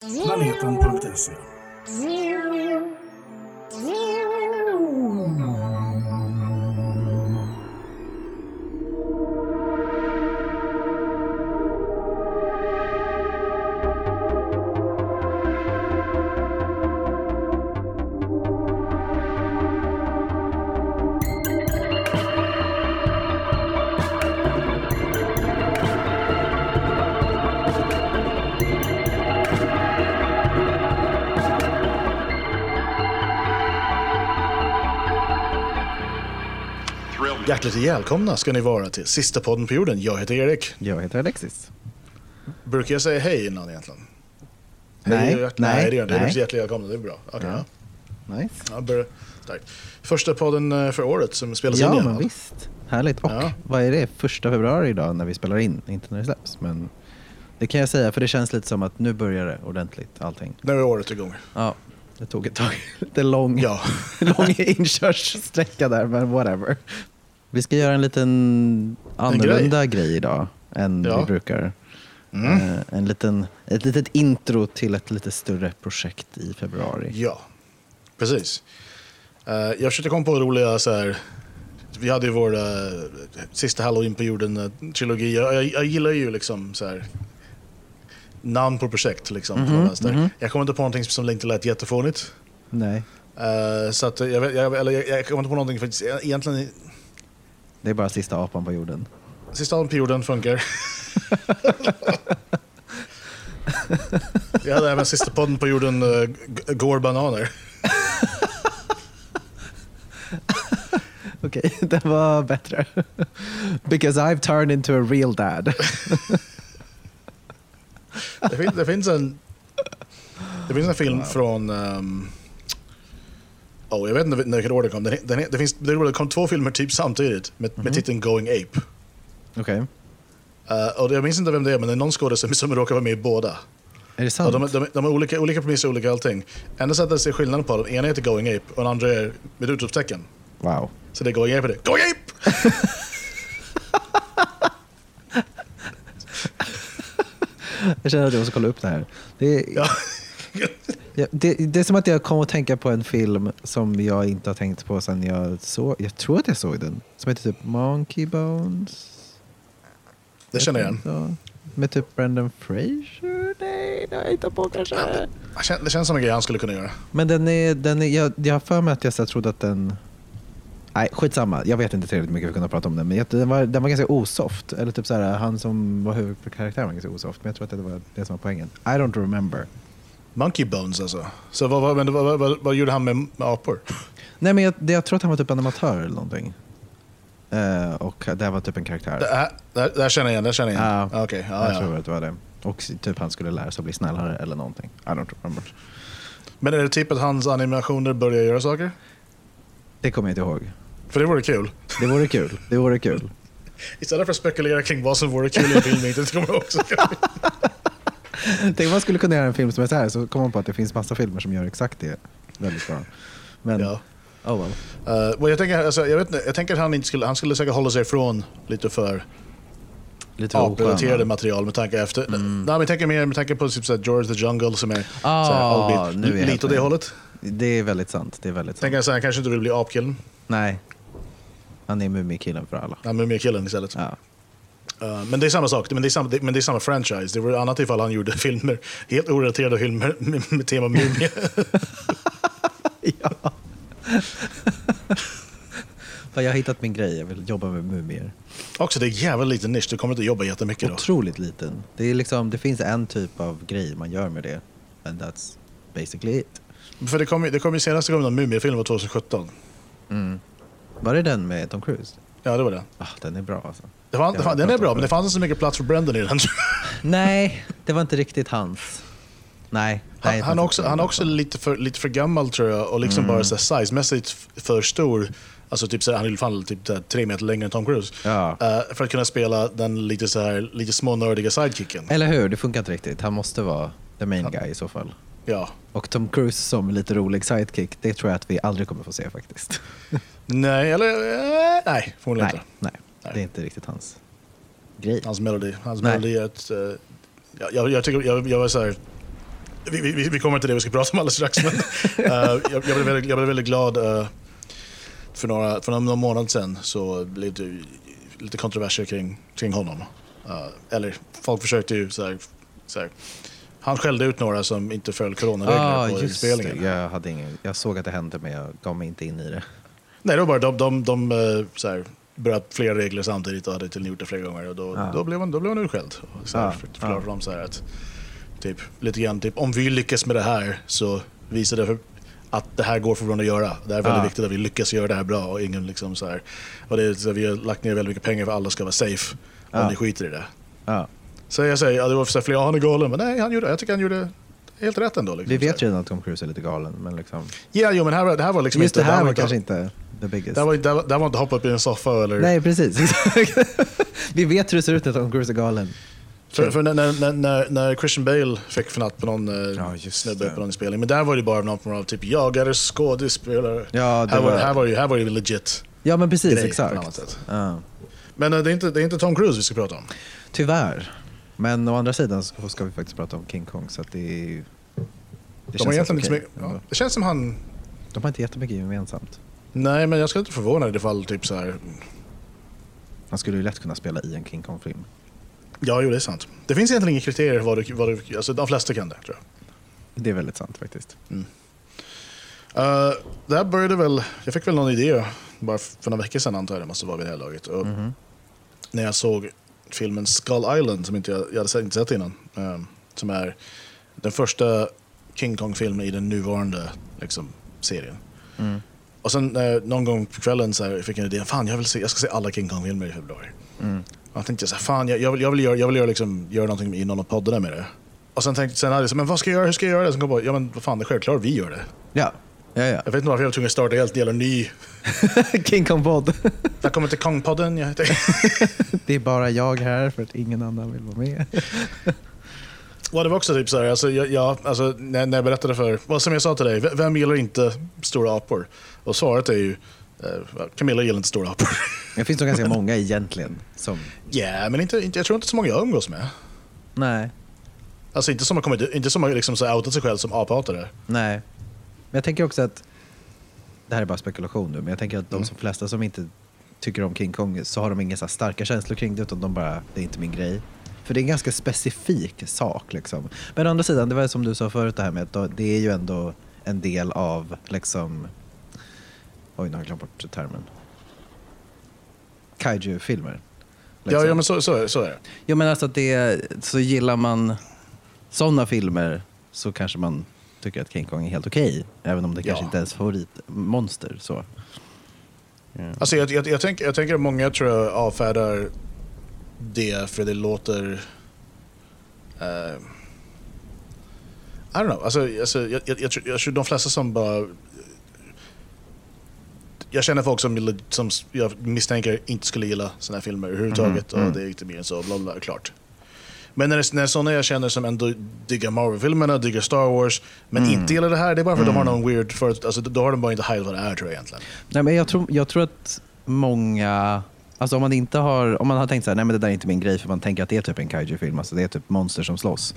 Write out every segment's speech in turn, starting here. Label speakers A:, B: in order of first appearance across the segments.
A: Planeten.se
B: Hjärtligt välkomna ska ni vara till sista podden på jorden. Jag heter Erik.
C: Jag heter Alexis.
B: Brukar jag säga hej innan egentligen?
C: Nej,
B: hej,
C: nej,
B: nej, det gör jag inte. hjärtligt välkomna, det är bra. Okej,
C: Ja.
B: ja.
C: Nice.
B: Ja, starkt. Första podden eh, för året som spelas in
C: Ja,
B: igen.
C: men
B: va?
C: visst. Härligt. Och
B: Ja.
C: vad är det? Första februari idag när vi spelar in, inte när det släpps. Men det kan jag säga, för det känns lite som att nu börjar det ordentligt, allting.
B: Nu är året igång.
C: Ja, det tog ett tag. Lite lång,
B: Ja.
C: lång inkörssträcka där, men whatever. Vi ska göra en liten annorlunda grej. idag än
B: Ja.
C: vi brukar.
B: Mm.
C: Eh, En liten, ett litet intro till ett lite större projekt i februari.
B: Ja, precis. Eh, jag försökte komma på roliga så här... Vi hade ju vår eh, sista Halloween på jorden-trilogi. jag, jag, jag gillar ju liksom så här namn på projekt. Liksom,
C: Mhm,
B: från vänster.
C: mhm.
B: Jag kommer inte på någonting som inte lät jättefånigt.
C: Nej,
B: Eh, så att jag, jag, eller jag, jag kommer inte på någonting faktiskt. Egentligen,
C: det är bara sista apan på jorden.
B: sista Halloween på jorden funkar. Vi hade även sista podden på jorden, uh, går bananer.
C: Okej, det var bättre. Because I've turned into a real dad.
B: Det, fin, det finns en Det finns en film från um, Oh, jag vet inte när vilket år det kom. Den, den, det, finns, det kom två filmer typ samtidigt med, med titeln Going Ape.
C: Okej,
B: Uh, och jag minns inte vem det är, men det är någon skådespelare som råkar vara med i båda.
C: är det sant?
B: de, de, de är olika, olika premisser, olika allting. Enda sättet att se skillnaden på dem, ena heter Going Ape och den andra är med utropstecken.
C: Wow.
B: Så det är Going Ape det Going Ape!
C: Jag känner att jag måste kolla upp det här. Det är,
B: Ja.
C: ja, det, det är som att jag kom att tänka på en film som jag inte har tänkt på sen jag såg, jag tror att jag såg den, som heter typ Monkey Bones.
B: Det känner jag igen.
C: Med typ Brendan Fraser? Nej, det har jag inte på kanske.
B: Det kän- Det känns som en grej han skulle kunna göra.
C: Men den är, den är, jag, jag har för mig att jag här trodde att den... Nej, skitsamma. Jag vet inte tillräckligt mycket för att kunna prata om den. Men jag, den, var, den var ganska osoft. Eller typ så här, han som var huvudkaraktären var ganska osoft. Men jag tror att det var det som var poängen. I don't remember.
B: Monkey Bones alltså. Så vad, vad, vad, vad, vad, gjorde han med, med apor?
C: Nej, men jag, jag tror att han var typ animatör eller någonting. Eh, och det här var typ en karaktär.
B: Det här, det här, det här känner jag igen, det här känner jag igen.
C: Ja,
B: Okej, ja,
C: jag
B: ja.
C: tror att det var det. Och typ han skulle lära sig att bli snällare eller någonting. I don't remember.
B: Men är det typ att hans animationer börjar göra saker?
C: Det kommer jag inte ihåg.
B: För det vore kul.
C: Det vore kul. Det vore kul.
B: Istället för att spekulera kring vad som vore kul i en film inte kommer jag också
C: Tänk om man skulle kunna göra en film som är så här så kommer man på att det finns massa filmer som gör exakt det väldigt bra. Men,
B: ja.
C: oh well.
B: Uh, well, jag, tänker, alltså, jag, vet, inte, jag tänker att han inte skulle, han skulle säkert hålla sig ifrån lite för
C: Lite
B: aprelaterade
C: osköna.
B: material med tanke efter...
C: Mm.
B: Nej, men jag tänker mer med tanke på typ, såhär, George the Jungle som är
C: Ah,
B: såhär,
C: nu är
B: lite åt det hållet.
C: Det är väldigt sant. Det är väldigt sant.
B: Tänker så han kanske inte vill bli apkillen.
C: Nej. Han är Mumikillen för alla.
B: Han är mer killen istället.
C: Ja.
B: Uh, men det är samma sak, men det är samma, men det är samma franchise. Det vore annat ifall han gjorde filmer, helt orelaterade filmer med, med tema mumie.
C: ja. Jag har hittat min grej. Jag vill jobba med mumier.
B: Också det är jävligt liten nisch, du kommer inte jobba jättemycket då.
C: Otroligt liten. Det, är liksom, det finns en typ av grej man gör med det. And that's basically it.
B: För det kom, det kom ju senaste gången en mumiefilm var 2017.
C: Mm. Var det den med Tom Cruise?
B: Ja, det var det.
C: Ah, den är bra alltså.
B: det, var, det fan, den är bra, men det fanns inte så mycket plats för Brendan i den.
C: Nej, det var inte riktigt hans. Nej.
B: Han, han,
C: var
B: också, han är också lite för, lite för gammal tror jag och liksom bara så här, sizemässigt för stor. Alltså typ han är fall typ tre meter längre än Tom Cruise.
C: Ja.
B: Eh, för att kunna spela den lite lite smånördiga sidekicken.
C: Eller hur? Det funkar inte riktigt. Han måste vara the main guy i så fall.
B: Ja.
C: Och Tom Cruise som lite rolig sidekick, det tror jag att vi aldrig kommer få se faktiskt.
B: Nej, eller eh, nej, förmodligen
C: nej,
B: inte.
C: nej,
B: Nej.
C: det är inte riktigt hans grej.
B: Hans melodi. Hans
C: Nej.
B: melodi är ett... jag, jag, jag tycker, jag, jag var så här, vi, vi, vi kommer till det vi ska prata om alldeles strax. Men, uh, jag, jag, blev väldigt, jag blev väldigt glad uh, för, några, för några månader sedan så blev det lite kontroverser kring, kring honom. Uh, eller folk försökte ju så här, så här, han skällde ut några som inte föll coronaregler
C: ah,
B: på inspelningen.
C: det. Jag, hade ingen, jag såg att det hände men jag gav mig inte in i det.
B: Nej, det var bara de, de, de, de så här, bröt flera regler samtidigt och hade tydligen gjort det flera gånger. Och då,
C: Ja.
B: då, blev, han, då blev han utskälld. Så här, för, förklarade för dem så här att, typ, lite grann, typ, om vi lyckas med det här så visar det för, att det här går för att göra. Det är väldigt
C: Ja.
B: viktigt att vi lyckas göra det här bra. Och ingen liksom så här, och det är, så här, vi har lagt ner väldigt mycket pengar för att alla ska vara safe. Om
C: Ja.
B: ni skiter i det.
C: Ja.
B: Så jag säger, ja, det var för flera, han är galen. Men nej, han gjorde, jag tycker han gjorde helt rätt ändå. Liksom,
C: Vi vet redan att Tom Cruise är lite galen. Men liksom,
B: Ja, jo, men här, var- det här var liksom
C: just det
B: inte...
C: här var
B: inte-
C: kanske inte the biggest.
B: Det här var, det här var, det här var inte hoppa upp i en soffa eller...
C: Nej, precis. Vi vet hur det ser ut när Tom Cruise är galen.
B: För, för när, när, när, när Christian Bale fick fnatt på någon eh,
C: Ja, just
B: snubbe
C: det.
B: på någon spelning, men där var det bara någon form av typ jagare, skådespelare.
C: Ja, det
B: här, var,
C: var-
B: här, var det, här var det legit
C: Ja, men precis. exakt. Ja.
B: Men eh, det, är inte, det är inte Tom Cruise vi ska prata om.
C: Tyvärr. Men å andra sidan så ska vi faktiskt prata om King Kong. Så att det, är- det
B: De har, egentligen
C: okej.
B: mycket, ja, det känns som han...
C: De har inte jättemycket gemensamt.
B: Nej, men jag skulle inte förvåna dig ifall typ så här...
C: Han skulle ju lätt kunna spela i en King Kong-film.
B: Ja, jo, det är sant. Det finns egentligen inga kriterier vad du, vad du... Alltså, de flesta kan det, tror jag.
C: Det är väldigt sant faktiskt.
B: Uh, det här började väl... Jag fick väl någon idé bara för några veckor sedan, antar jag det måste vara vid det här laget. Och
C: Mhm.
B: när jag såg filmen Skull Island som inte jag, jag hade sett- inte sett innan. ehm, som är den första King Kong-filmen i den nuvarande liksom, serien.
C: Mm.
B: Och sen eh, någon gång på kvällen så här, fick jag en idé. Fan, jag, vill se, jag ska se alla King Kong-filmer i februari.
C: Mm.
B: Och jag tänkte så här, fan, jag, jag vill, jag vill, göra, jag vill göra, liksom, göra någonting i någon av poddarna med det. Och sen tänkte sen hade jag så, men vad ska jag göra? Hur ska jag göra det? Sen kom jag på, ja men vad fan, det är självklart vi gör det.
C: Ja, ja, ja.
B: Jag vet inte varför jag var tvungen att starta helt jävla ny.
C: King Kong-podd.
B: Välkommen till Kong-podden. Jag heter...
C: det är bara jag här för att ingen annan vill vara med.
B: Och det var också typ så här, alltså, jag, jag, alltså, när, när jag berättade för, vad som jag sa till dig, vem gillar inte stora apor? Och svaret är ju, eh, Camilla gillar inte stora apor.
C: Det finns nog ganska många egentligen som...
B: Ja, men inte, inte, jag tror inte så många jag umgås med.
C: Nej,
B: Alltså inte som har, kommit, inte som har liksom så outat sig själv som aphatare.
C: nej. Jag tänker också att... Det här är bara spekulation nu, men jag tänker att de
B: Mm.
C: som flesta som inte tycker om King Kong så har de inga så starka känslor kring det utan de bara, det är inte min grej. För det är en ganska specifik sak liksom. Men å andra sidan, det var som du sa förut det här med att det är ju ändå en del av liksom... Oj, nu har jag glömt bort termen. Kaiju-filmer.
B: Ja,
C: liksom.
B: ja, men så, så, är- så är det.
C: Jo men alltså att det, så gillar man sådana filmer så kanske man tycker att King Kong är helt okej. även om det kanske
B: Ja.
C: inte är ens favoritmonster. Så. Ja.
B: Alltså jag, jag, jag, tänker, jag tänker att många tror jag avfärdar det för det låter... eh, I don't know. Alltså, alltså, jag, jag, jag, tror, jag tror de flesta som bara... Jag känner folk som, som jag misstänker inte skulle gilla såna här filmer överhuvudtaget.
C: Mhm, mm.
B: Och det är inte mer än så, bla bla, klart. Men när, det, när sådana jag känner som ändå diggar Marvel-filmerna, diggar Star Wars, men
C: Mm.
B: inte gillar det här, det är bara för att de har någon weird... För, alltså, då har de bara inte hajat vad det är tror jag egentligen.
C: Nej, men jag, tror, jag tror att många, alltså om man inte har, om man har tänkt så här, nej men det där är inte min grej för man tänker att det är typ en kaiju-film, alltså det är typ monster som slåss.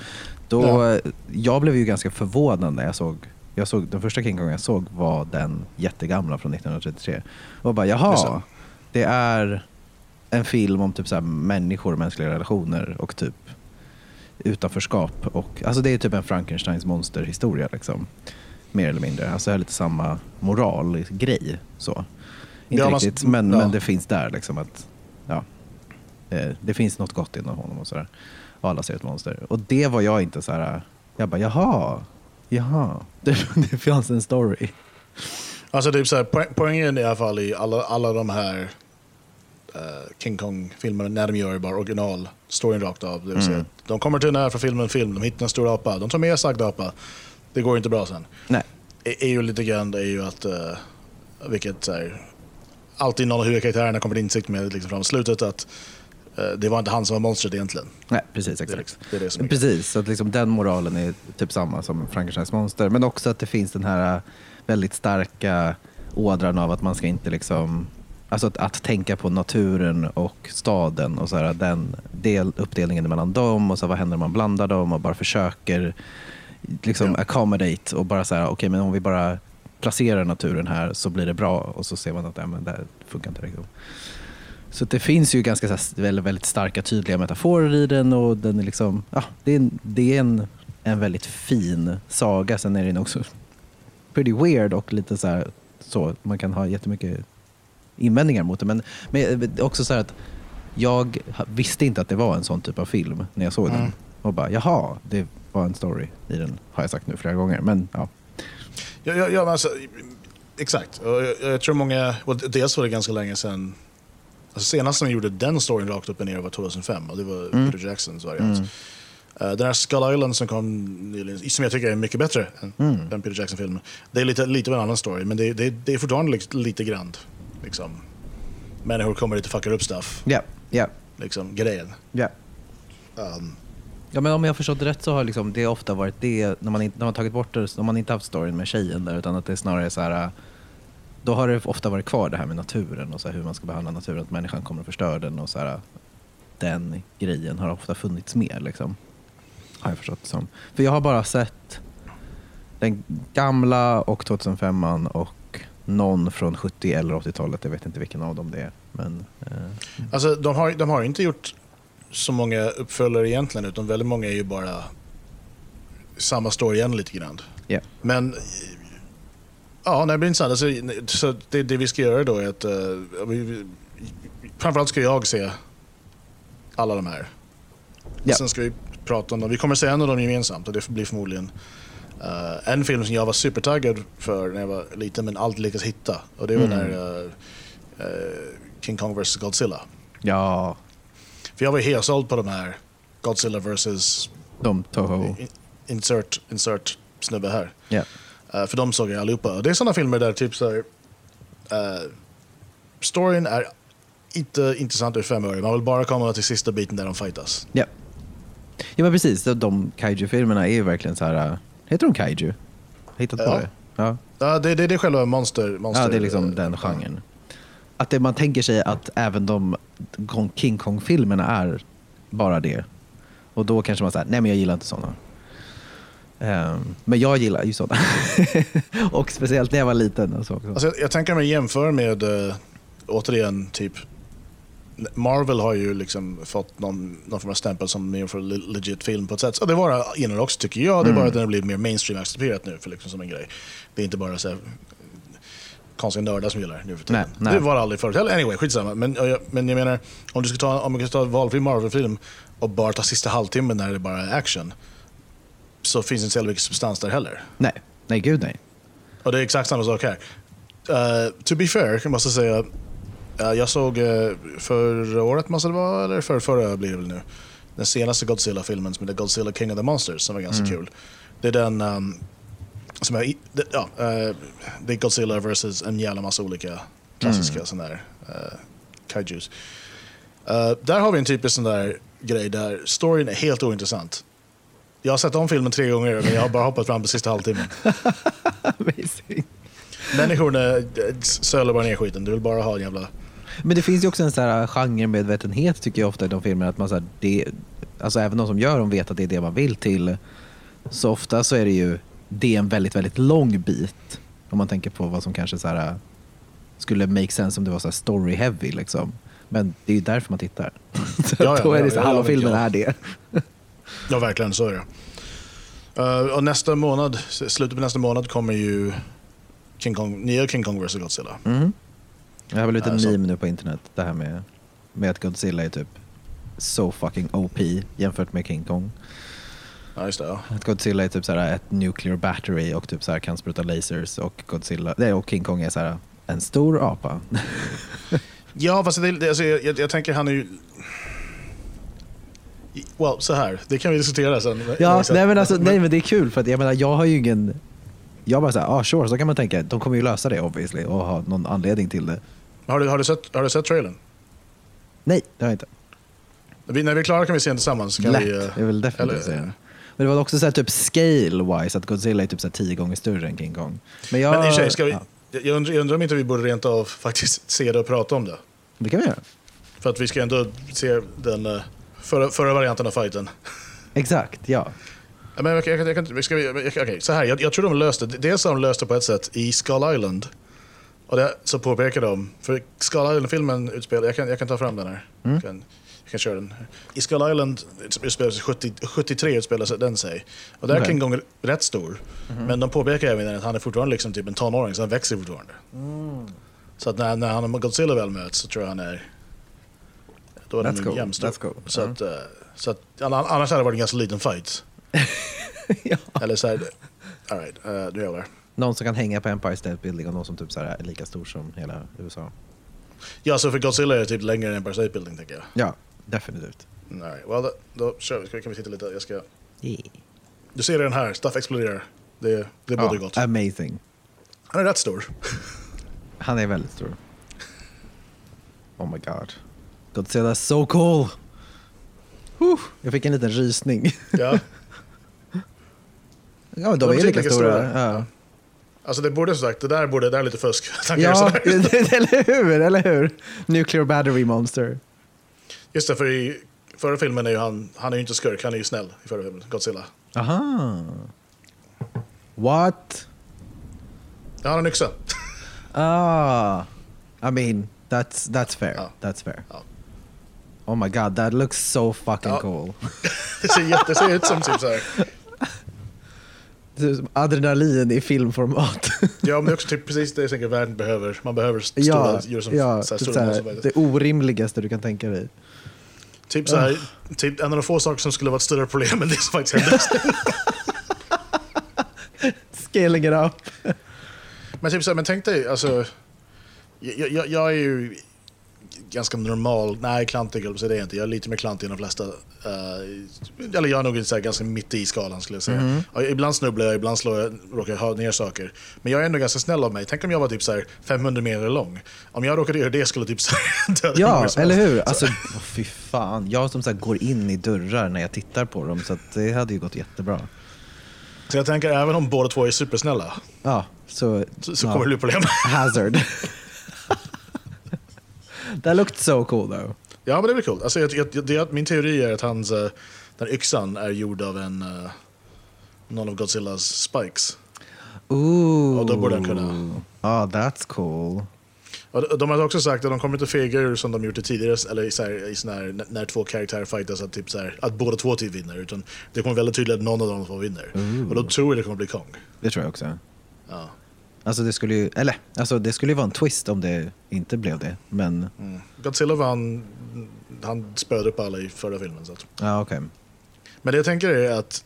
C: Då,
B: Ja.
C: Jag blev ju ganska förvånad när jag såg, jag såg, den första King Kong jag såg var den jättegamla från 1933. Och bara
B: Det
C: jaha,
B: så.
C: det är en film om typ så människor och mänskliga relationer och typ utanförskap. Och, alltså det är typ en Frankensteins monsterhistoria liksom. Mer eller mindre. Alltså det är lite samma moralgrej. Så. Inte
B: Ja, man-
C: riktigt, men,
B: ja.
C: men det finns där liksom att ja, eh, det finns något gott inom honom och sådär. Och alla ser ett monster. Och det var jag inte så här. jag bara jaha, jaha, det, det fanns en story.
B: Alltså typ så här, poäng, poängen i alla fall i alla, alla de här King Kong-filmerna när de gör bara original storyn rakt av. Det vill säga,
C: Mm.
B: De kommer till den här för filmen film, de hittar en stor apa, de tar med sagd apa. Det går inte bra sen.
C: Nej.
B: Är, är ju lite grann det är ju att, uh, vilket så här, alltid någon av huvudkaraktärerna kommer till insikt med liksom fram slutet att eh, det var inte han som var monstret egentligen.
C: Nej, precis
B: Det är,
C: exakt.
B: liksom- det är det som är
C: Precis, så att liksom den moralen är typ samma som Frankensteins monster. Men också att det finns den här väldigt starka ådran av att man ska inte liksom... Alltså att, att tänka på naturen och staden och så här, den del, uppdelningen mellan dem och så vad händer om man blandar dem och bara försöker liksom
B: Ja.
C: accommodate och bara så här, okej men om vi bara placerar naturen här så blir det bra och så ser man att ja, men det här funkar inte riktigt. Så det finns ju ganska här, väldigt, väldigt starka tydliga metaforer i den och den är liksom, ja, det är, en, det är en, en väldigt fin saga. Sen är den också pretty weird och lite så här, så, man kan ha jättemycket invändningar mot det. Men, men också så här att jag visste inte att det var en sån typ av film när jag såg
B: Mm.
C: den. Och bara, jaha, det var en story i den, har jag sagt nu flera gånger. Men ja,
B: Ja, ja, ja, men alltså, exakt. Jag, jag tror många, och dels var det ganska länge sedan, alltså senast vi gjorde den storyn rakt upp och ner var 2005 och det var
C: Mm.
B: Peter Jacksons variant. Eh, den här Skull Island som kom nyligen, som jag tycker är mycket bättre än,
C: Mm.
B: än Peter Jackson-filmen. Det är lite, lite av en annan story, men det, det, det är fortfarande lite, lite grann liksom, människor kommer dit och fuckar upp stuff,
C: ja, ja,
B: liksom, grejen.
C: ja.
B: Um,
C: Ja, men om jag har förstått det rätt så har liksom det ofta varit det, när man, inte, när man tagit bort det, när man inte haft storyn med tjejen där, utan att det är snarare så här, äh, då har det ofta varit kvar det här med naturen och så här, hur man ska behandla naturen, att människan kommer att förstöra den och så här, den grejen har ofta funnits med liksom. Har jag förstått det som. För jag har bara sett den gamla och 2005 och någon från 70 eller 80-talet, jag vet inte vilken av dem det är. Men, eh,
B: Alltså, de har, de har inte gjort så många uppföljare egentligen, utan väldigt många är ju bara samma story igen lite grann.
C: ja.
B: Men ja, det blir intressant. Alltså, så det, det vi ska göra då är att uh, vi, framförallt ska jag se alla de här.
C: Ja.
B: Sen ska vi prata om dem. Vi kommer se en av dem gemensamt och det blir förmodligen eh, en film som jag var supertaggad för när jag var liten men aldrig lyckats hitta. Och det var
C: Mm.
B: när eh, eh, King Kong vs Godzilla.
C: ja,
B: För jag var helt såld på de här Godzilla vs
C: de Toho.
B: in- insert, insert snubbe här.
C: Ja.
B: Eh, för de såg jag allihopa. Och det är sådana filmer där typ så storyn är inte intressant ur fem öre. Man vill bara komma till sista biten där de fightas.
C: Ja. ja, men precis. De, de kaiju-filmerna är ju verkligen så här... äh, Heter de kaiju? Hittat på
B: Ja.
C: det. Ja.
B: Ja, det, det, det är själva monster, monster...
C: ja, det är liksom den genren. Att det, man tänker sig att även de King Kong-filmerna är bara det. Och då kanske man säger, nej men jag gillar inte sådana. Ehm, men jag gillar ju sådana. och speciellt när jag var liten. Och så också.
B: Alltså, jag, jag tänker mig jämföra med, uh, återigen, typ... Marvel har ju liksom fått någon, någon form av stämpel som mer för le- legit film på ett sätt. Och det var det innan också tycker jag. Det är bara att den har blivit mer mainstream accepterat nu för liksom som en grej. Det är inte bara så här, konstiga nördar som gillar det nu för tiden.
C: Nej, nej.
B: Det var det aldrig förut heller. Anyway, skitsamma. Men, men jag menar, om du ska ta, om du ska ta valfri Marvel-film och bara ta sista halvtimmen när det bara är action. Så finns inte så mycket substans där heller.
C: Nej, nej gud nej.
B: Och det är exakt samma sak här. Uh, to be fair, jag måste säga. Uh, jag såg uh, förra året, måste det vara, eller för, förra blir det väl nu. Den senaste Godzilla-filmen som heter Godzilla King of the Monsters som var ganska kul. Det är den um, som är, ja, eh, det är Godzilla versus en jävla massa olika klassiska
C: Mm.
B: sådana där uh, kaijus. Eh, där har vi en typisk sån där grej där storyn är helt ointressant. Jag har sett om filmen tre gånger men jag har bara hoppat fram på sista halvtimmen.
C: Amazing.
B: Människorna eh, sölar bara ner skiten. Du vill bara ha en jävla...
C: Men det finns ju också en så här genremedvetenhet tycker jag ofta i de filmerna. Att man så här, det, alltså även de som gör dem vet att det är det man vill till. Så ofta så är det ju det är en väldigt, väldigt lång bit. Om man tänker på vad som kanske så här, skulle make sense om det var så här story heavy. Liksom. Men det är ju därför man tittar. så
B: Ja, ja,
C: då är det
B: ja,
C: så
B: ja,
C: här, halva
B: ja,
C: filmen
B: ja.
C: är det.
B: Ja, verkligen. Så är det. Eh, och nästa månad, slutet på nästa månad kommer ju King Kong, nya King Kong vs Godzilla.
C: Mm. Jag har lite en
B: Alltså-
C: meme nu på internet. Det här med, med att Godzilla är typ so fucking OP jämfört med King Kong.
B: Ja, just det. Ja.
C: Att Godzilla är typ så här ett nuclear battery och typ så här kan spruta lasers och Godzilla, nej, och King Kong är så här en stor apa.
B: Ja, fast det, det, alltså, jag, jag, tänker han är ju... Well, så här. Det kan vi diskutera sen.
C: ja, nej men, alltså, nej men det är kul för att jag menar jag har ju ingen, jag bara såhär, ah sure, så kan man tänka, de kommer ju lösa det obviously och ha någon anledning till det.
B: Har, du, har, du sett, har du sett trailern?
C: Nej, det har jag inte.
B: Vi, när vi är klara kan vi se den tillsammans. Kan
C: Lätt,
B: vi, eh,
C: jag vill definitivt
B: eller-
C: säga det. Men det var också så här, typ scale-wise, att Godzilla är typ så här tio gånger större än King Kong. Men jag...
B: Men i sig, ska vi,
C: ja,
B: jag, undrar, jag undrar om inte vi borde rent av faktiskt se det och prata om det.
C: det kan vi göra.
B: För att vi ska ändå se den eh, förra, förra varianten av fighten.
C: Exakt, ja.
B: Men jag, jag, jag, ska vi, jag, okej, så här, jag, jag tror de löste det. Dels har de löst det på ett sätt i Skull Island. Och det, så påpekar de, för Skull Island-filmen utspelar, jag kan, jag kan ta fram den här. Jag, kan, jag kan köra den. I Skull Island utspelar sig 70, 73 utspelar sig den sig. Och där är
C: Okej.
B: King rätt stor. Men de påpekar även att han är fortfarande liksom typ en tonåring, så han växer fortfarande. Så att när, när han och Godzilla väl möts så tror jag han är... Då är
C: That's
B: de
C: cool.
B: jämnstor.
C: Cool.
B: Så, att, eh, så att, annars hade det varit en ganska liten fight.
C: ja.
B: Eller så här, all right, uh, nu jävlar.
C: Någon som kan hänga på Empire State Building och någon som typ så här är lika stor som hela USA.
B: Ja, så för Godzilla är typ längre än Empire State Building tänker jag.
C: Ja, definitivt.
B: Right. well, då, då kör vi. Ska- kan vi titta lite. Jag ska...
C: Yeah.
B: Du ser den här, stuff exploderar. Det, det både
C: Ja,
B: gott.
C: amazing.
B: Han är rätt stor.
C: Han är väldigt stor. Oh my god. Godzilla is so cool! Whew, jag fick en liten rysning.
B: Ja.
C: ja, de,
B: De
C: är
B: är
C: lika
B: lika
C: stora.
B: stora.
C: Ja,
B: Alltså det borde som sagt, det där borde, det där är lite fusk.
C: Ja eller hur? Eller hur? Nuclear battery monster.
B: Just det, för i förra filmen är ju han, han är ju inte skurk, han är ju snäll i förra filmen, Godzilla.
C: Aha. What?
B: Ja, han har en yxa.
C: Ah. I mean, that's, that's fair.
B: Ja.
C: That's fair.
B: Ja.
C: Oh my god, that looks so fucking
B: Ja.
C: cool.
B: Det ser, det ser ut som typ såhär.
C: Det är som Adrenalin i filmformat.
B: Ja, men det är också typ precis det jag tänker världen behöver. Man behöver stora
C: ja,
B: djur som
C: ja
B: så här,
C: typ
B: stora
C: såhär,
B: monster.
C: det orimligaste du kan tänka dig.
B: Typ, så här, typ en av de få saker som skulle vara ett större problem än det som faktiskt hände.
C: Scaling it up.
B: Men, typ så här, men tänk dig, alltså, jag, jag, jag är ju ganska normal, nej klantig säga, det är jag inte. Jag är lite mer klantig än de flesta. eh, eller jag är nog så här, ganska mitt i skalan skulle jag säga. Ja, ibland snubblar jag, ibland slår jag, råkar jag ner saker. Men jag är ändå ganska snäll av mig. Tänk om jag var typ så här 500 meter lång. Om jag råkade göra det skulle typ så här döda
C: Ja, eller hur? Alltså, åh, fy fan. Jag som så går in i dörrar när jag tittar på dem, så det hade ju gått jättebra.
B: Så jag tänker även om båda två är supersnälla
C: Ja, så...
B: så, så
C: ja.
B: kommer det bli problem.
C: Hazard. That looked so cool though.
B: Ja, men det blir coolt. Alltså, jag, jag, det, min teori är att hans, eh, den här yxan är gjord av en, eh, någon av Godzillas spikes.
C: Ooh.
B: Och då borde den kunna-
C: Oh, that's cool.
B: Och de- har också sagt att de kommer inte fega ur som de gjort det tidigare, eller så här, i sån här, när- två karaktärer fightas, att, typ så här, att båda två typ vinner. Utan det kommer väldigt tydligt att någon av dem två vinner. Och då tror jag det kommer bli Kong.
C: Det tror jag också.
B: Ja.
C: Alltså det skulle ju, eller, alltså det skulle ju vara en twist om det inte blev det. Men,
B: Mm. Godzilla vann, han spöade upp alla i förra filmen. Så att.
C: ja okej.
B: Men det jag tänker är att,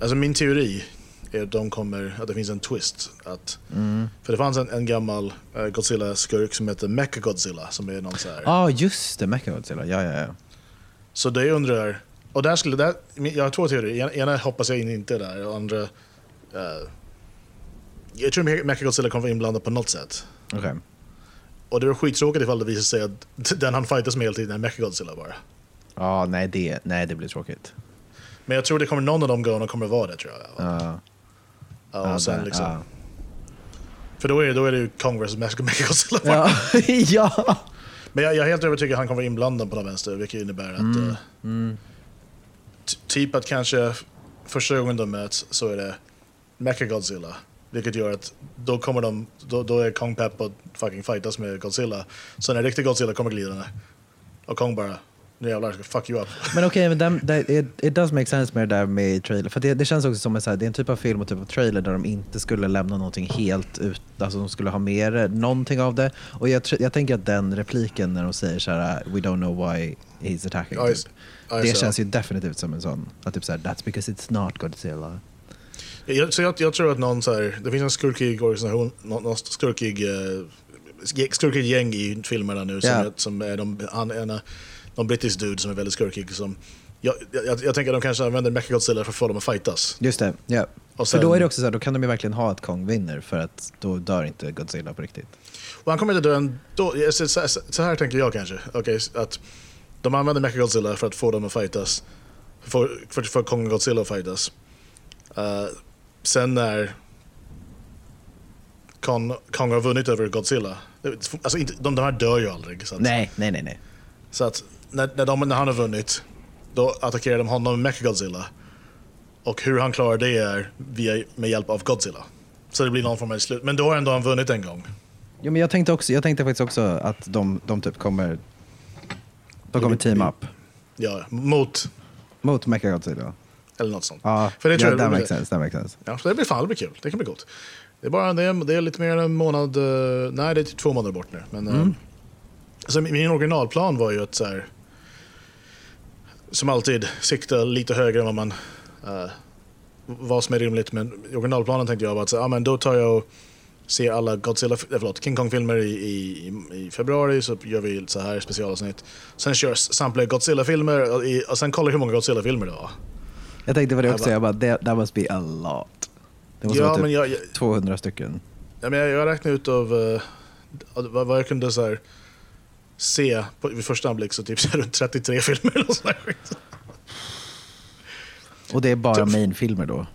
B: alltså min teori är att de kommer, att det finns en twist. Att,
C: Mm.
B: För det fanns en, en gammal eh, Godzilla-skurk som heter Mecha-Godzilla som är någon så här.
C: Ja, ah, just det. Mechagodzilla. Ja, ja, ja.
B: Så det jag undrar, och där skulle, där, jag har två teorier. Ena, ena hoppas jag inte är där och andra, eh, jag tror Me- Mecha-Godzilla kommer vara inblandad på något sätt.
C: Okej.
B: Och det är skittråkigt ifall det visar sig att den han fightas med hela tiden är Mecha-Godzilla bara.
C: Ja, nej det, nej det blir tråkigt.
B: Men jag tror det kommer någon av de gångerna kommer vara det tror jag.
C: Ja.
B: Ja, och sen liksom,
C: ja.
B: För då är, då är det ju Kong vs Mecha-Godzilla.
C: Ja. ja.
B: Men jag, jag är helt övertygad att han kommer vara inblandad på något vänster, vilket innebär att
C: Mm.
B: eh, t- typ att kanske första gången de möts så är det Mecha-Godzilla. Vilket gör att då kommer de, då, då är Kong pepp och fucking fightas med Godzilla. Så när riktig Godzilla kommer glidande. Och Kong bara, nu jävlar ska fuck you up.
C: Men okej, men det, it, it does make sense med det där med trailer. För det, det känns också som en, så här, det är en typ av film och typ av trailer där de inte skulle lämna någonting helt ut. Alltså de skulle ha med det, någonting av det. Och jag, jag tänker att den repliken när de säger så här, "Uh, we don't know why he's attacking. Typ. det
B: det.
C: känns ju definitivt som en sån, att typ så här, that's because it's not Godzilla.
B: Jag, så jag, jag tror att någon så här, det finns en skurkig organisation, någon, någon skurkig, uh, skurkig gäng i filmerna nu som,
C: Ja.
B: är, som är de, han, en, någon brittisk dude som är väldigt skurkig. Som, jag, jag, jag tänker att de kanske använder Mechagodzilla för att få dem att fightas.
C: Just det, ja.
B: Och
C: För då
B: sen-
C: är det också så här, då kan de ju verkligen ha att Kong vinner för att då dör inte Godzilla på riktigt.
B: Och han kommer inte dö ändå. Så, så, så, här tänker jag kanske. Okej, att de använder Mechagodzilla för att få dem att fightas. För, för, för Kong och Godzilla att fightas. Eh, sen när Kong, Kong har vunnit över Godzilla. Alltså inte, de, de här dör ju aldrig. Så att,
C: Nej, nej, nej, nej.
B: så att när, när, de, när han har vunnit, då attackerar de honom med Mechagodzilla. Och hur han klarar det är via, med hjälp av Godzilla. Så det blir någon form av slut. Men då har ändå han vunnit en gång.
C: Jo, men jag, tänkte också, jag tänkte faktiskt också att de, de typ kommer... De kommer team up
B: Ja, mot,
C: mot Mechagodzilla.
B: Eller något sånt.
C: Ja,
B: För det tror
C: ja,
B: jag-
C: that makes sense. Sense.
B: Ja, så det blir fan, det blir kul. Det kan bli coolt. Det är, bara, det är, det är lite mer än en månad, eh, nej det är typ två månader bort nu. Men, eh, så min originalplan var ju att så här, som alltid sikta lite högre än vad man, eh, vad som är rimligt. Men i originalplanen tänkte jag bara att så, ah, men då tar jag och ser alla Godzilla, förlåt, King Kong-filmer i, i, i februari så gör vi så här specialavsnitt. Sen kör samtliga Godzilla-filmer och, och sen kollar hur många Godzilla-filmer det var.
C: Jag tänkte på det också, jag bara, that, must be a lot. Det måste
B: Ja,
C: vara typ
B: men jag, jag,
C: 200 stycken.
B: Ja, men jag, jag räknade ut av eh, vad, vad jag kunde så här, se på, vid första anblick så typ så här runt 33 filmer eller sån skit.
C: Och det är bara
B: Typ.
C: main-filmer då?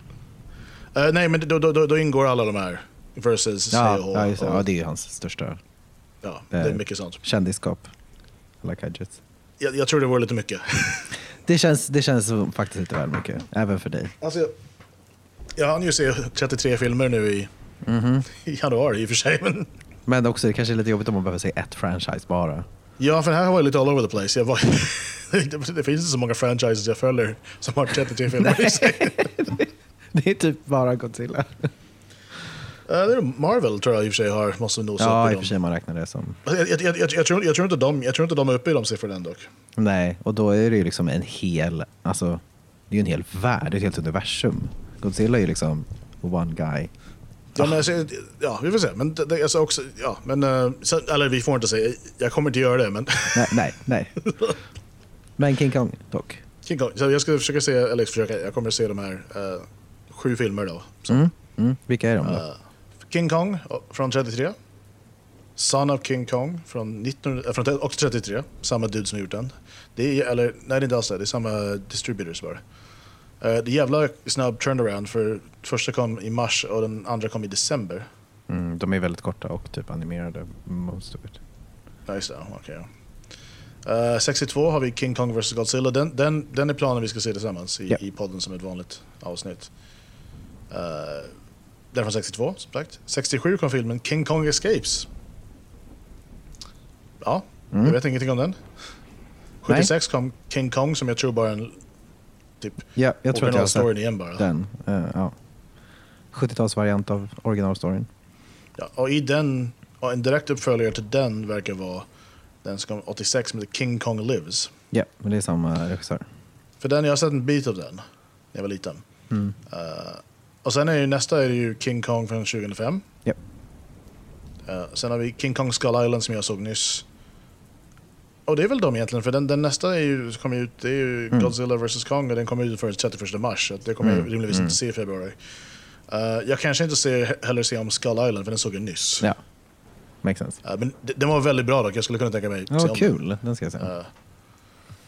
B: Eh, nej, men då, då, då, då ingår alla de här versus
C: Ja,
B: och
C: ja, just
B: och-
C: ja, det är ju hans största
B: ja, det är
C: eh,
B: mycket sånt.
C: kändisskap. Alla gadgets.
B: Jag, jag tror det vore lite mycket.
C: Det känns, det känns faktiskt lite väl mycket, även för dig.
B: Alltså, jag, jag hann ju se 33 filmer nu i,
C: Mhm.
B: i januari i och för sig. Men,
C: Men också, det kanske är lite jobbigt om man behöver se ett franchise bara.
B: ja, för det här var ju lite all over the place. Jag var, det finns inte så många franchises jag följer som har 33 filmer i sig.
C: Det är typ bara Godzilla.
B: Eh, det är Marvel tror jag i och för sig har, måste nosa
C: Ja, i och för sig man räknar det som.
B: Alltså, Jag, jag, jag, jag, tror, jag, tror inte de, jag tror inte de är uppe i de siffrorna än dock.
C: Nej, och då är det ju liksom en hel, alltså det är ju en hel värld, ett helt universum. Godzilla är ju liksom one guy.
B: Ja, men, alltså, ja vi får se. Men, det, alltså också, ja, men, eh, så, eller vi får inte säga, jag kommer inte göra det. Men
C: Nej, nej, nej. Men King Kong dock.
B: King Kong, så jag ska försöka se, eller försöka, jag kommer se de här eh, sju filmer då. Så,
C: Mm, mm. Vilka är de då?
B: eh, King Kong eh, från 33. Son of King Kong från, 19, äh, från också 33. Samma dude som gjort den. Det är, eller, nej, det är inte alls det. Det är samma distributors bara. Uh, det är jävla snabb turnaround för första kom i mars och den andra kom i december.
C: Mm, de är väldigt korta och typ animerade, most of it.
B: Ja, just det. Okej. Eh, 62 har vi King Kong vs Godzilla. Den, den, den är planen vi ska se tillsammans i,
C: Ja.
B: i podden som ett vanligt avsnitt. Uh, den är från 62, som sagt. 67 kom filmen King Kong Escapes. Ja,
C: Mm.
B: jag vet ingenting om den. 76 kom King Kong som jag tror bara en typ
C: Ja, jag tror att jag har sett
B: igen bara.
C: den. Eh, ja. 70-talsvariant av originalstoryn.
B: Ja, och i den, och en direkt uppföljare till den verkar vara den som kom 86 som heter King Kong Lives.
C: Ja, men det är samma regissör.
B: För den, jag har sett en bit av den när jag var liten.
C: Mm.
B: Eh, och sen är ju nästa är ju King Kong från 2005.
C: Ja.
B: Eh, sen har vi King Kong Skull Island som jag såg nyss. Och det är väl de egentligen, för den, den nästa är ju, kommer ut, det är ju
C: Mm.
B: Godzilla vs Kong och den kommer ut först 31 mars. Så det kommer
C: Mm,
B: jag rimligtvis
C: mm.
B: inte se i februari. Eh, jag kanske inte ser, heller se om Skull Island, för den såg jag nyss.
C: Ja, makes sense.
B: Eh, men d- den var väldigt bra dock, jag skulle kunna tänka mig
C: Ja,
B: om
C: kul, den ska jag se.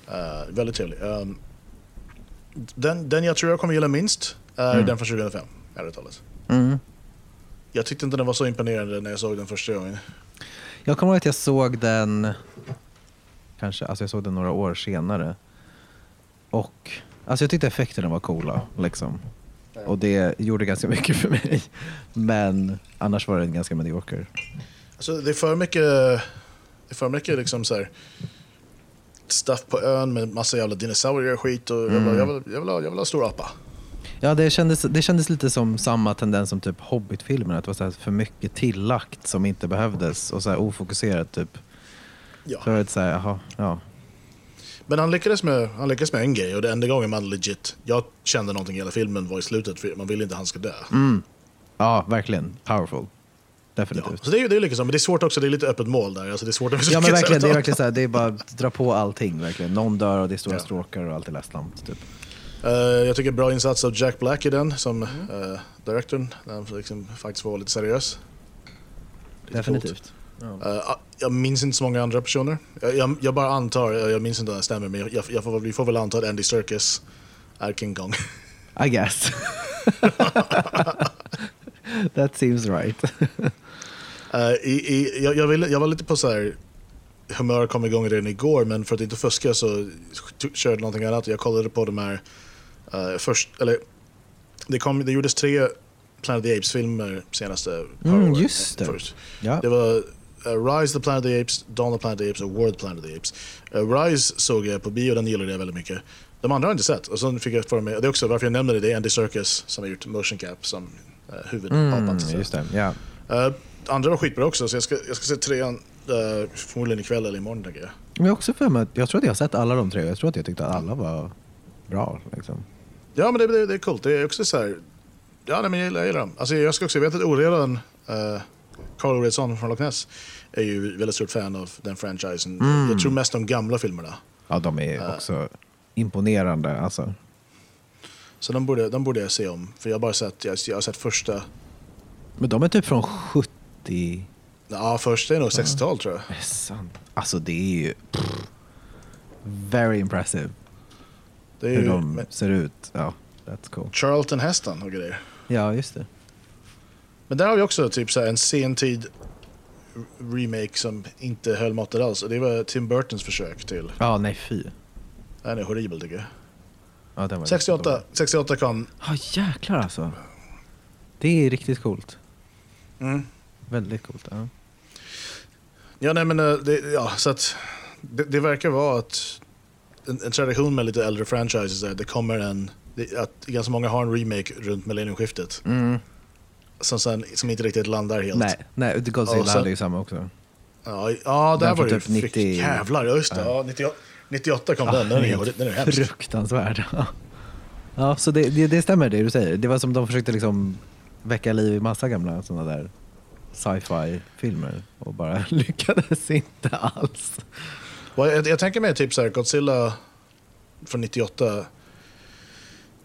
B: Eh, väldigt trevlig. Um, den, den jag tror jag kommer gilla minst
C: Mm.
B: den från 2005, ärligt talat.
C: Mm.
B: Jag tyckte inte den var så imponerande när jag såg den första gången.
C: Jag kommer ihåg att jag såg den, kanske, alltså jag såg den några år senare. Och alltså jag tyckte effekterna var coola. Liksom. Och det gjorde ganska mycket för mig. Men annars var den ganska medioker.
B: Alltså, det är för mycket, det är för mycket liksom så här, stuff på ön med massa jävla dinosaurier och skit. Och jag,
C: Mm.
B: bara, jag, vill, jag, vill ha, jag vill ha stor apa.
C: Ja, det kändes, det kändes lite som samma tendens som typ Hobbit-filmerna. Att det var så här för mycket tillagt som inte behövdes och så här ofokuserat typ.
B: Ja.
C: Så var det så här, jaha, ja.
B: Men han lyckades, med, han lyckades med en grej och det enda gången man legit, jag kände någonting i hela filmen var i slutet för man vill inte att han ska dö.
C: Mm. Ja, verkligen. Powerful.
B: Ja.
C: Definitivt.
B: Så det är ju det är liksom, men det är svårt också, det är lite öppet mål där. Alltså det är svårt att
C: Ja men verkligen, det är verkligen så här, det är bara att dra på allting verkligen. Någon dör och det är stora
B: Ja.
C: stråkar och allt är lättsamt typ.
B: Eh, jag tycker bra insats av Jack Black i den som
C: Mm.
B: uh, directorn. När han liksom faktiskt vara lite seriös. Lite
C: Definitivt.
B: coolt. Eh, jag minns inte så många andra personer. Jag, jag, jag bara antar, jag, minns inte om det stämmer, men jag, får, vi får väl anta att Andy Serkis är King Kong.
C: I guess. That seems right.
B: Eh, i, i, jag, jag, ville, jag var lite på så här humör kom igång redan igår, men för att inte fuska så körde jag någonting annat. Jag kollade på de här, eh, först, eller det, kom, det gjordes tre Planet of the Apes-filmer senaste
C: Mm, just det.
B: Först.
C: Ja.
B: Det var uh, Rise the Planet of the Apes, Dawn of the Planet of the Apes och World Planet of the Apes. Uh, Rise såg jag på bio, den gillade jag väldigt mycket. De andra har jag inte sett. Och så fick jag för mig, det är också varför jag nämner det, det är Andy Serkis som har gjort Motion Cap som uh, huvudapan.
C: Mm, just det, ja.
B: Uh, andra var skitbra också, så jag ska, jag ska se trean uh, förmodligen ikväll eller imorgon jag.
C: Men jag också för mig att, jag tror att jag har sett alla de tre och jag tror att jag tyckte att alla var bra. Liksom.
B: Ja men det, det, det är coolt, det är också så här, ja nej, men jag gillar, jag gillar dem. Alltså jag ska också, jag vet att Oredan, uh, Carl Oredsson från Loch Ness, är ju väldigt stort fan av den franchisen.
C: Mm.
B: Jag tror mest de gamla filmerna.
C: Ja, de är
B: Ja.
C: också imponerande. Alltså.
B: Så de borde, de borde jag se om. För jag har bara sett, jag, jag har sett första,
C: Men de är typ från 70...
B: ja första är nog 60-tal tror jag.
C: Är det sant? Alltså det är ju... Pff, very impressive
B: Det är
C: hur
B: ju
C: de
B: med
C: ser ut. Ja, that's cool.
B: Charlton Heston och grejer.
C: Ja, just det.
B: Men där har vi också typ så en sentid remake som inte höll måttet alls. Och det var Tim Burtons försök till.
C: Ja, nej fy.
B: Den är horribel tycker jag.
C: Ja, den var
B: 68, 68 kom.
C: Ja, jäklar alltså. Det är riktigt coolt.
B: Mm.
C: Väldigt coolt. Ja.
B: Ja, nej men eh, det, ja, så att det, det verkar vara att en, en tradition med lite äldre franchises är att det kommer en, det, att ganska många har en remake runt millenniumskiftet.
C: Mm.
B: Som, sen, som inte riktigt landar helt.
C: Nej, nej Godzilla
B: Och sen-
C: hade ju samma också.
B: Ja, ja där
C: Den
B: var det
C: typ 90
B: 90... Jävlar, just det.
C: Ja.
B: Ja, 98, 98 kom den. Den är,
C: helt
B: den är hemsk.
C: fruktansvärd. ja, så det, det, det stämmer det du säger. Det var som de försökte liksom väcka liv i massa gamla sådana där sci-fi filmer och bara lyckades inte alls.
B: Jag, jag tänker mig typ så här, Godzilla från 98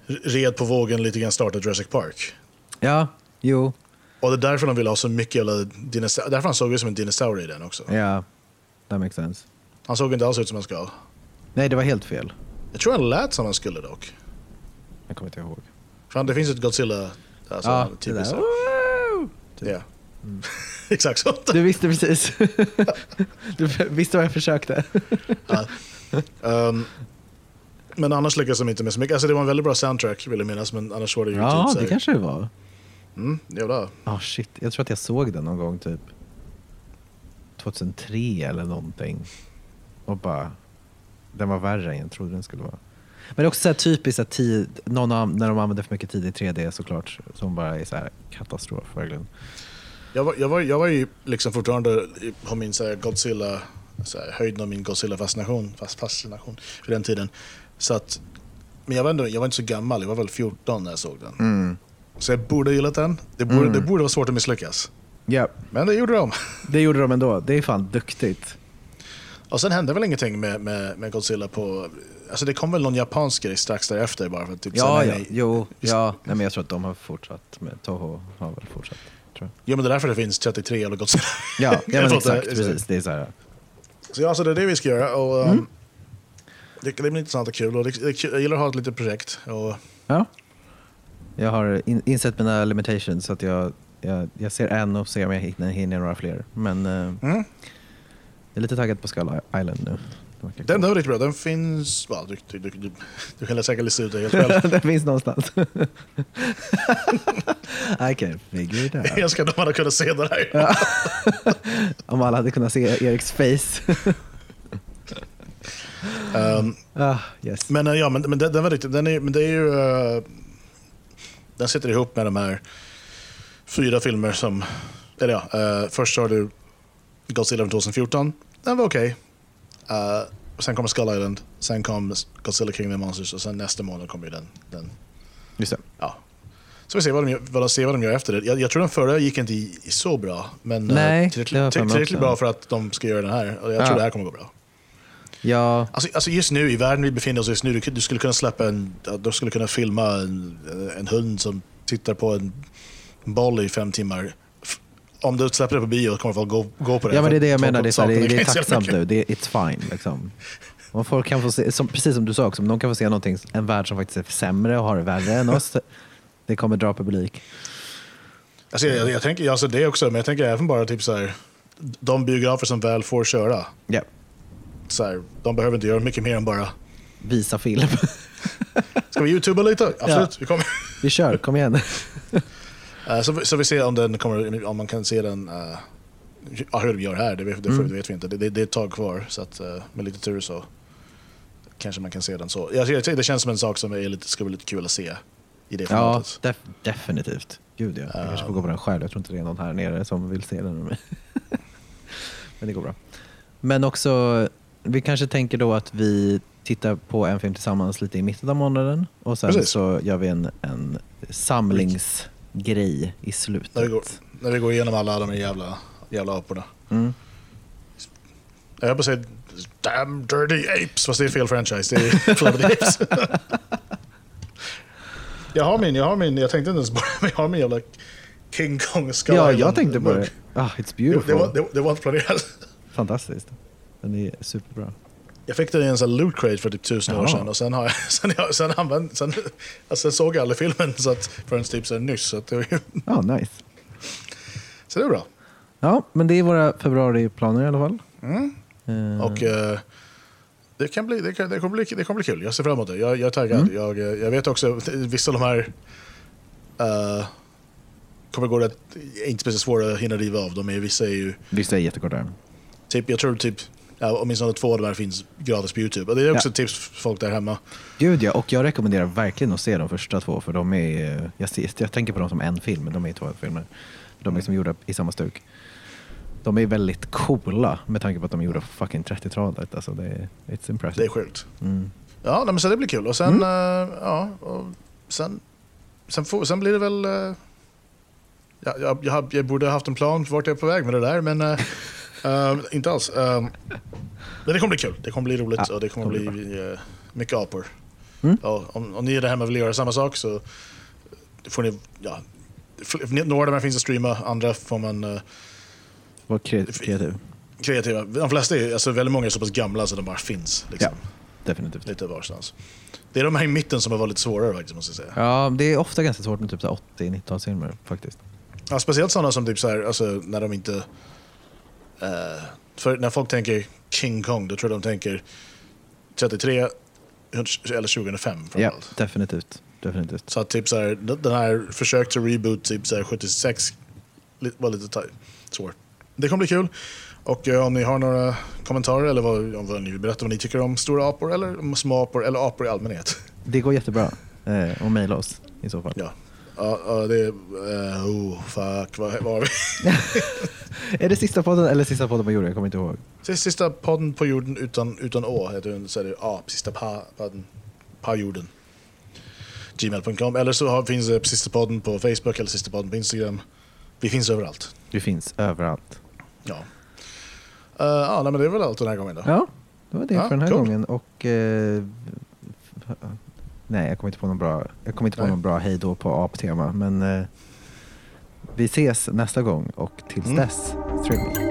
B: red på vågen lite grann starta Jurassic Park.
C: Ja, jo,
B: Och det är därför de vill ha så mycket jävla dinosaurier. Därför han såg ut som en dinosaurie i den också.
C: ja, that makes sense.
B: Han såg inte alls ut som en skal.
C: Nej, det var helt fel.
B: Jag tror han lät som han skulle dock.
C: Jag kommer inte ihåg.
B: För han, det finns ett Godzilla, alltså
C: ja, det
B: typiskt.
C: där.
B: så.
C: Woo!
B: Ja. Exakt så.
C: Du visste precis. du visste vad jag försökte.
B: Ja. Ehm, men annars lyckas de inte med så mycket. Alltså det var en väldigt bra soundtrack vill jag minnas, men annars var det ju
C: Ja,
B: typ
C: det kanske det var.
B: Mm, jävlar.
C: Ah shit, jag tror att jag såg den någon gång typ 2003 eller någonting. Och bara, den var värre än jag trodde den skulle vara. Men det är också så här typiskt att tid, någon, när de använder för mycket tid i 3D såklart, som bara är så här katastrof verkligen.
B: Jag var, jag var, jag var ju liksom fortfarande på min så här Godzilla, så här, höjden av min Godzilla-fascination fast fascination för den tiden. Så att, men jag var, ändå, jag var inte så gammal, jag var väl 14 när jag såg den.
C: Mm.
B: Så jag borde ha gillat den. Det borde,
C: Mm.
B: det borde vara svårt att misslyckas.
C: Ja,
B: Men det gjorde de.
C: det gjorde de ändå. Det är fan duktigt.
B: Och sen hände väl ingenting med, med, med Godzilla på... Alltså det kom väl någon japansk grej strax därefter bara för att typ
C: Ja, ja,
B: nej.
C: jo, ja. Nej, men jag tror att de har fortsatt med Toho har väl fortsatt. Tror jag.
B: Jo men det är därför det finns 33 eller Godzilla.
C: Ja, ja
B: Jag
C: men exakt, precis. Det är så här.
B: Så ja, så det är det vi ska göra. Och,
C: Mm.
B: um, det, det blir intressant och kul. Och det, det, jag gillar att ha ett litet projekt. Och,
C: Ja. Jag har in, insett mina limitations så att jag, jag, jag ser en och ser om jag hinner, hinner några fler. Men eh,
B: mm.
C: jag är lite taggad på Skull Island nu.
B: Den, den var riktigt bra. Den finns... Ja, du, du, du, du, du kan säkert lista ut det helt själv.
C: den finns någonstans. I can figure it out.
B: Jag önskar att de hade kunnat se det.
C: Ja. Om alla hade kunnat se Eriks face.
B: Um,
C: ah, yes.
B: men eh, ja, men, men den, den var riktigt... Den är, men det är ju... eh, den sitter ihop med de här fyra filmer som... Eller ja, eh, först har du Godzilla från 2014. Den var okej. Eh, sen kommer Skull Island, sen kom Godzilla King of the Monsters och sen nästa månad kommer ju den, den
C: Just det.
B: ja. Så vi ser vad de gör, vad ser vad de gör efter det. Jag, jag tror den förra gick inte i, i så bra. Men eh,
C: Nej, har
B: tillräckligt, tillräckligt bra för att de ska göra den här. Och jag
C: Ja.
B: tror det här kommer gå bra.
C: Ja,
B: Alltså, alltså just nu, i världen vi befinner oss just nu, du, du skulle kunna släppa en, du skulle kunna filma en, en hund som tittar på en boll i fem timmar. Om du släpper det på bio kommer folk gå, gå på det.
C: ja men det är det jag menar. Det är, så här, det, det är tacksamt nu. Det är, it's fine. Liksom. Om folk kan få se, som, precis som du sa också, om de kan få se någonting, en värld som faktiskt är sämre och har det värre än oss, det kommer dra publik.
B: Alltså, jag, jag, jag tänker alltså det också, men jag tänker även bara typ så här, de biografer som väl får köra.
C: Ja.
B: Så här, de behöver inte göra mycket mer än bara
C: Visa film.
B: Ska vi youtuba lite? Absolut. Vi kommer.
C: Vi kör, kom igen.
B: Eh, så, så vi ser om, den kommer, om man kan se den, uh, ja, hur de gör här, det det,
C: Mm.
B: det vet vi inte. Det, det, det är ett tag kvar, så att, eh, med lite tur så kanske man kan se den så. Jag, jag, det känns som en sak som är lite, skulle vara lite kul att se i det
C: Ja,
B: formatet.
C: def definitivt. Gud ja. Jag kanske får gå på den själv. Jag tror inte det är någon här nere som vill se den. Men det går bra. Men också, vi kanske tänker då att vi tittar på en film tillsammans lite i mitten av månaden och sen
B: Precis.
C: så gör vi en, en samlingsgrej i slutet.
B: När vi, går, när vi går igenom alla de jävla, jävla aporna.
C: Mm.
B: Jag höll på att säga Damn Dirty Apes, fast det är fel franchise. Det är the Apes. jag har min, jag har min, jag tänkte inte ens på det, men jag har min jävla King Kong Skull
C: Ja, jag tänkte på det. Ah, it's
B: Det,
C: beautiful.
B: det, var, det, det var inte planerat.
C: Fantastiskt. Den är superbra.
B: Jag fick den i en sån loot crate för typ tusen år
C: Jaha.
B: sedan och sen, har jag, sen, jag, sen, använt, sen, alltså, såg jag aldrig filmen så att, förrän typ så nyss. Så, det, var ju-
C: Ja, nice.
B: så det är bra.
C: Ja, men det är våra februariplaner i alla fall.
B: Mm.
C: Eh,
B: Och eh, det, kan bli, det, kan, det, kommer bli, det kommer bli kul. Jag ser fram emot det. Jag, jag är taggad.
C: Mm.
B: Jag, eh, jag vet också vissa av de här uh, kommer gå rätt, inte speciellt svåra att hinna riva av. De är, vissa är ju,
C: Vissa är jättekorta.
B: typ, jag tror typ, ja, åtminstone två av de här finns gratis på YouTube. Och det är också
C: Ja.
B: ett tips för folk där hemma.
C: Gud ja, och jag rekommenderar verkligen att se de första två för de är, jag, ser, jag tänker på dem som en film, men de är två filmer. De är liksom gjorda i samma stuk. De är väldigt coola med tanke på att de är gjorda på fucking 30-talet. Alltså det är, it's
B: Det
C: impressive.
B: är sjukt.
C: Mm.
B: Ja, men så det blir kul. Och sen, eh, ja, och sen, sen, får, sen blir det väl... eh, ja, jag, jag, jag borde ha haft en plan för vart jag är på väg med det där, men eh, inte alls. Men det kommer bli kul. Det kommer bli roligt
C: Ja,
B: och det kommer
C: kommer
B: bli eh, mycket apor.
C: Mm.
B: Ja, om, om ni är där hemma vill göra samma sak så får ni... Ja, några av de här finns att streama, andra får man... eh,
C: Var kre- kreativ.
B: kreativa. De flesta är, alltså väldigt många är så pass gamla så de bara finns. Liksom,
C: Definitivt.
B: Lite varstans. Det är de här i mitten som har varit lite svårare faktiskt, måste jag säga.
C: Ja, det är ofta ganska svårt med typ så här 80-90-talsfilmer faktiskt.
B: Ja, speciellt sådana som typ så här, alltså när de inte... eh, för när folk tänker King Kong, då tror jag de tänker 33 eller 2005
C: Ja, definitivt. definitivt.
B: Så att typ så här, den här försök till reboot typ så här 76 li- var lite svårt. Det kommer bli kul. Och eh, om ni har några kommentarer eller vad, om vad ni vill berätta vad ni tycker om stora apor eller små apor eller apor i allmänhet.
C: Det går jättebra. Eh, och mejla oss i så fall.
B: Ja, ja, ja det är... eh, oh, fuck, vad har vi?
C: Är det sista podden eller sista podden på jorden? Jag kommer inte ihåg.
B: Sista- podden på jorden utan, utan å heter den, så är det A, sista pa, podden på jorden. Gmail.com eller så har, finns det sista podden på Facebook eller sista podden på Instagram. Vi finns överallt.
C: Du finns överallt.
B: Ja. Uh, ja, nej, men det är väl allt den här gången då.
C: Ja, det var det
B: Ja,
C: för den här
B: cool.
C: gången. Och, f- nej, jag kommer inte på någon bra, jag kommer inte på
B: Nej.
C: någon bra hej då på aptema. Men eh, vi ses nästa gång och tills
B: Mm.
C: dess, trevligt.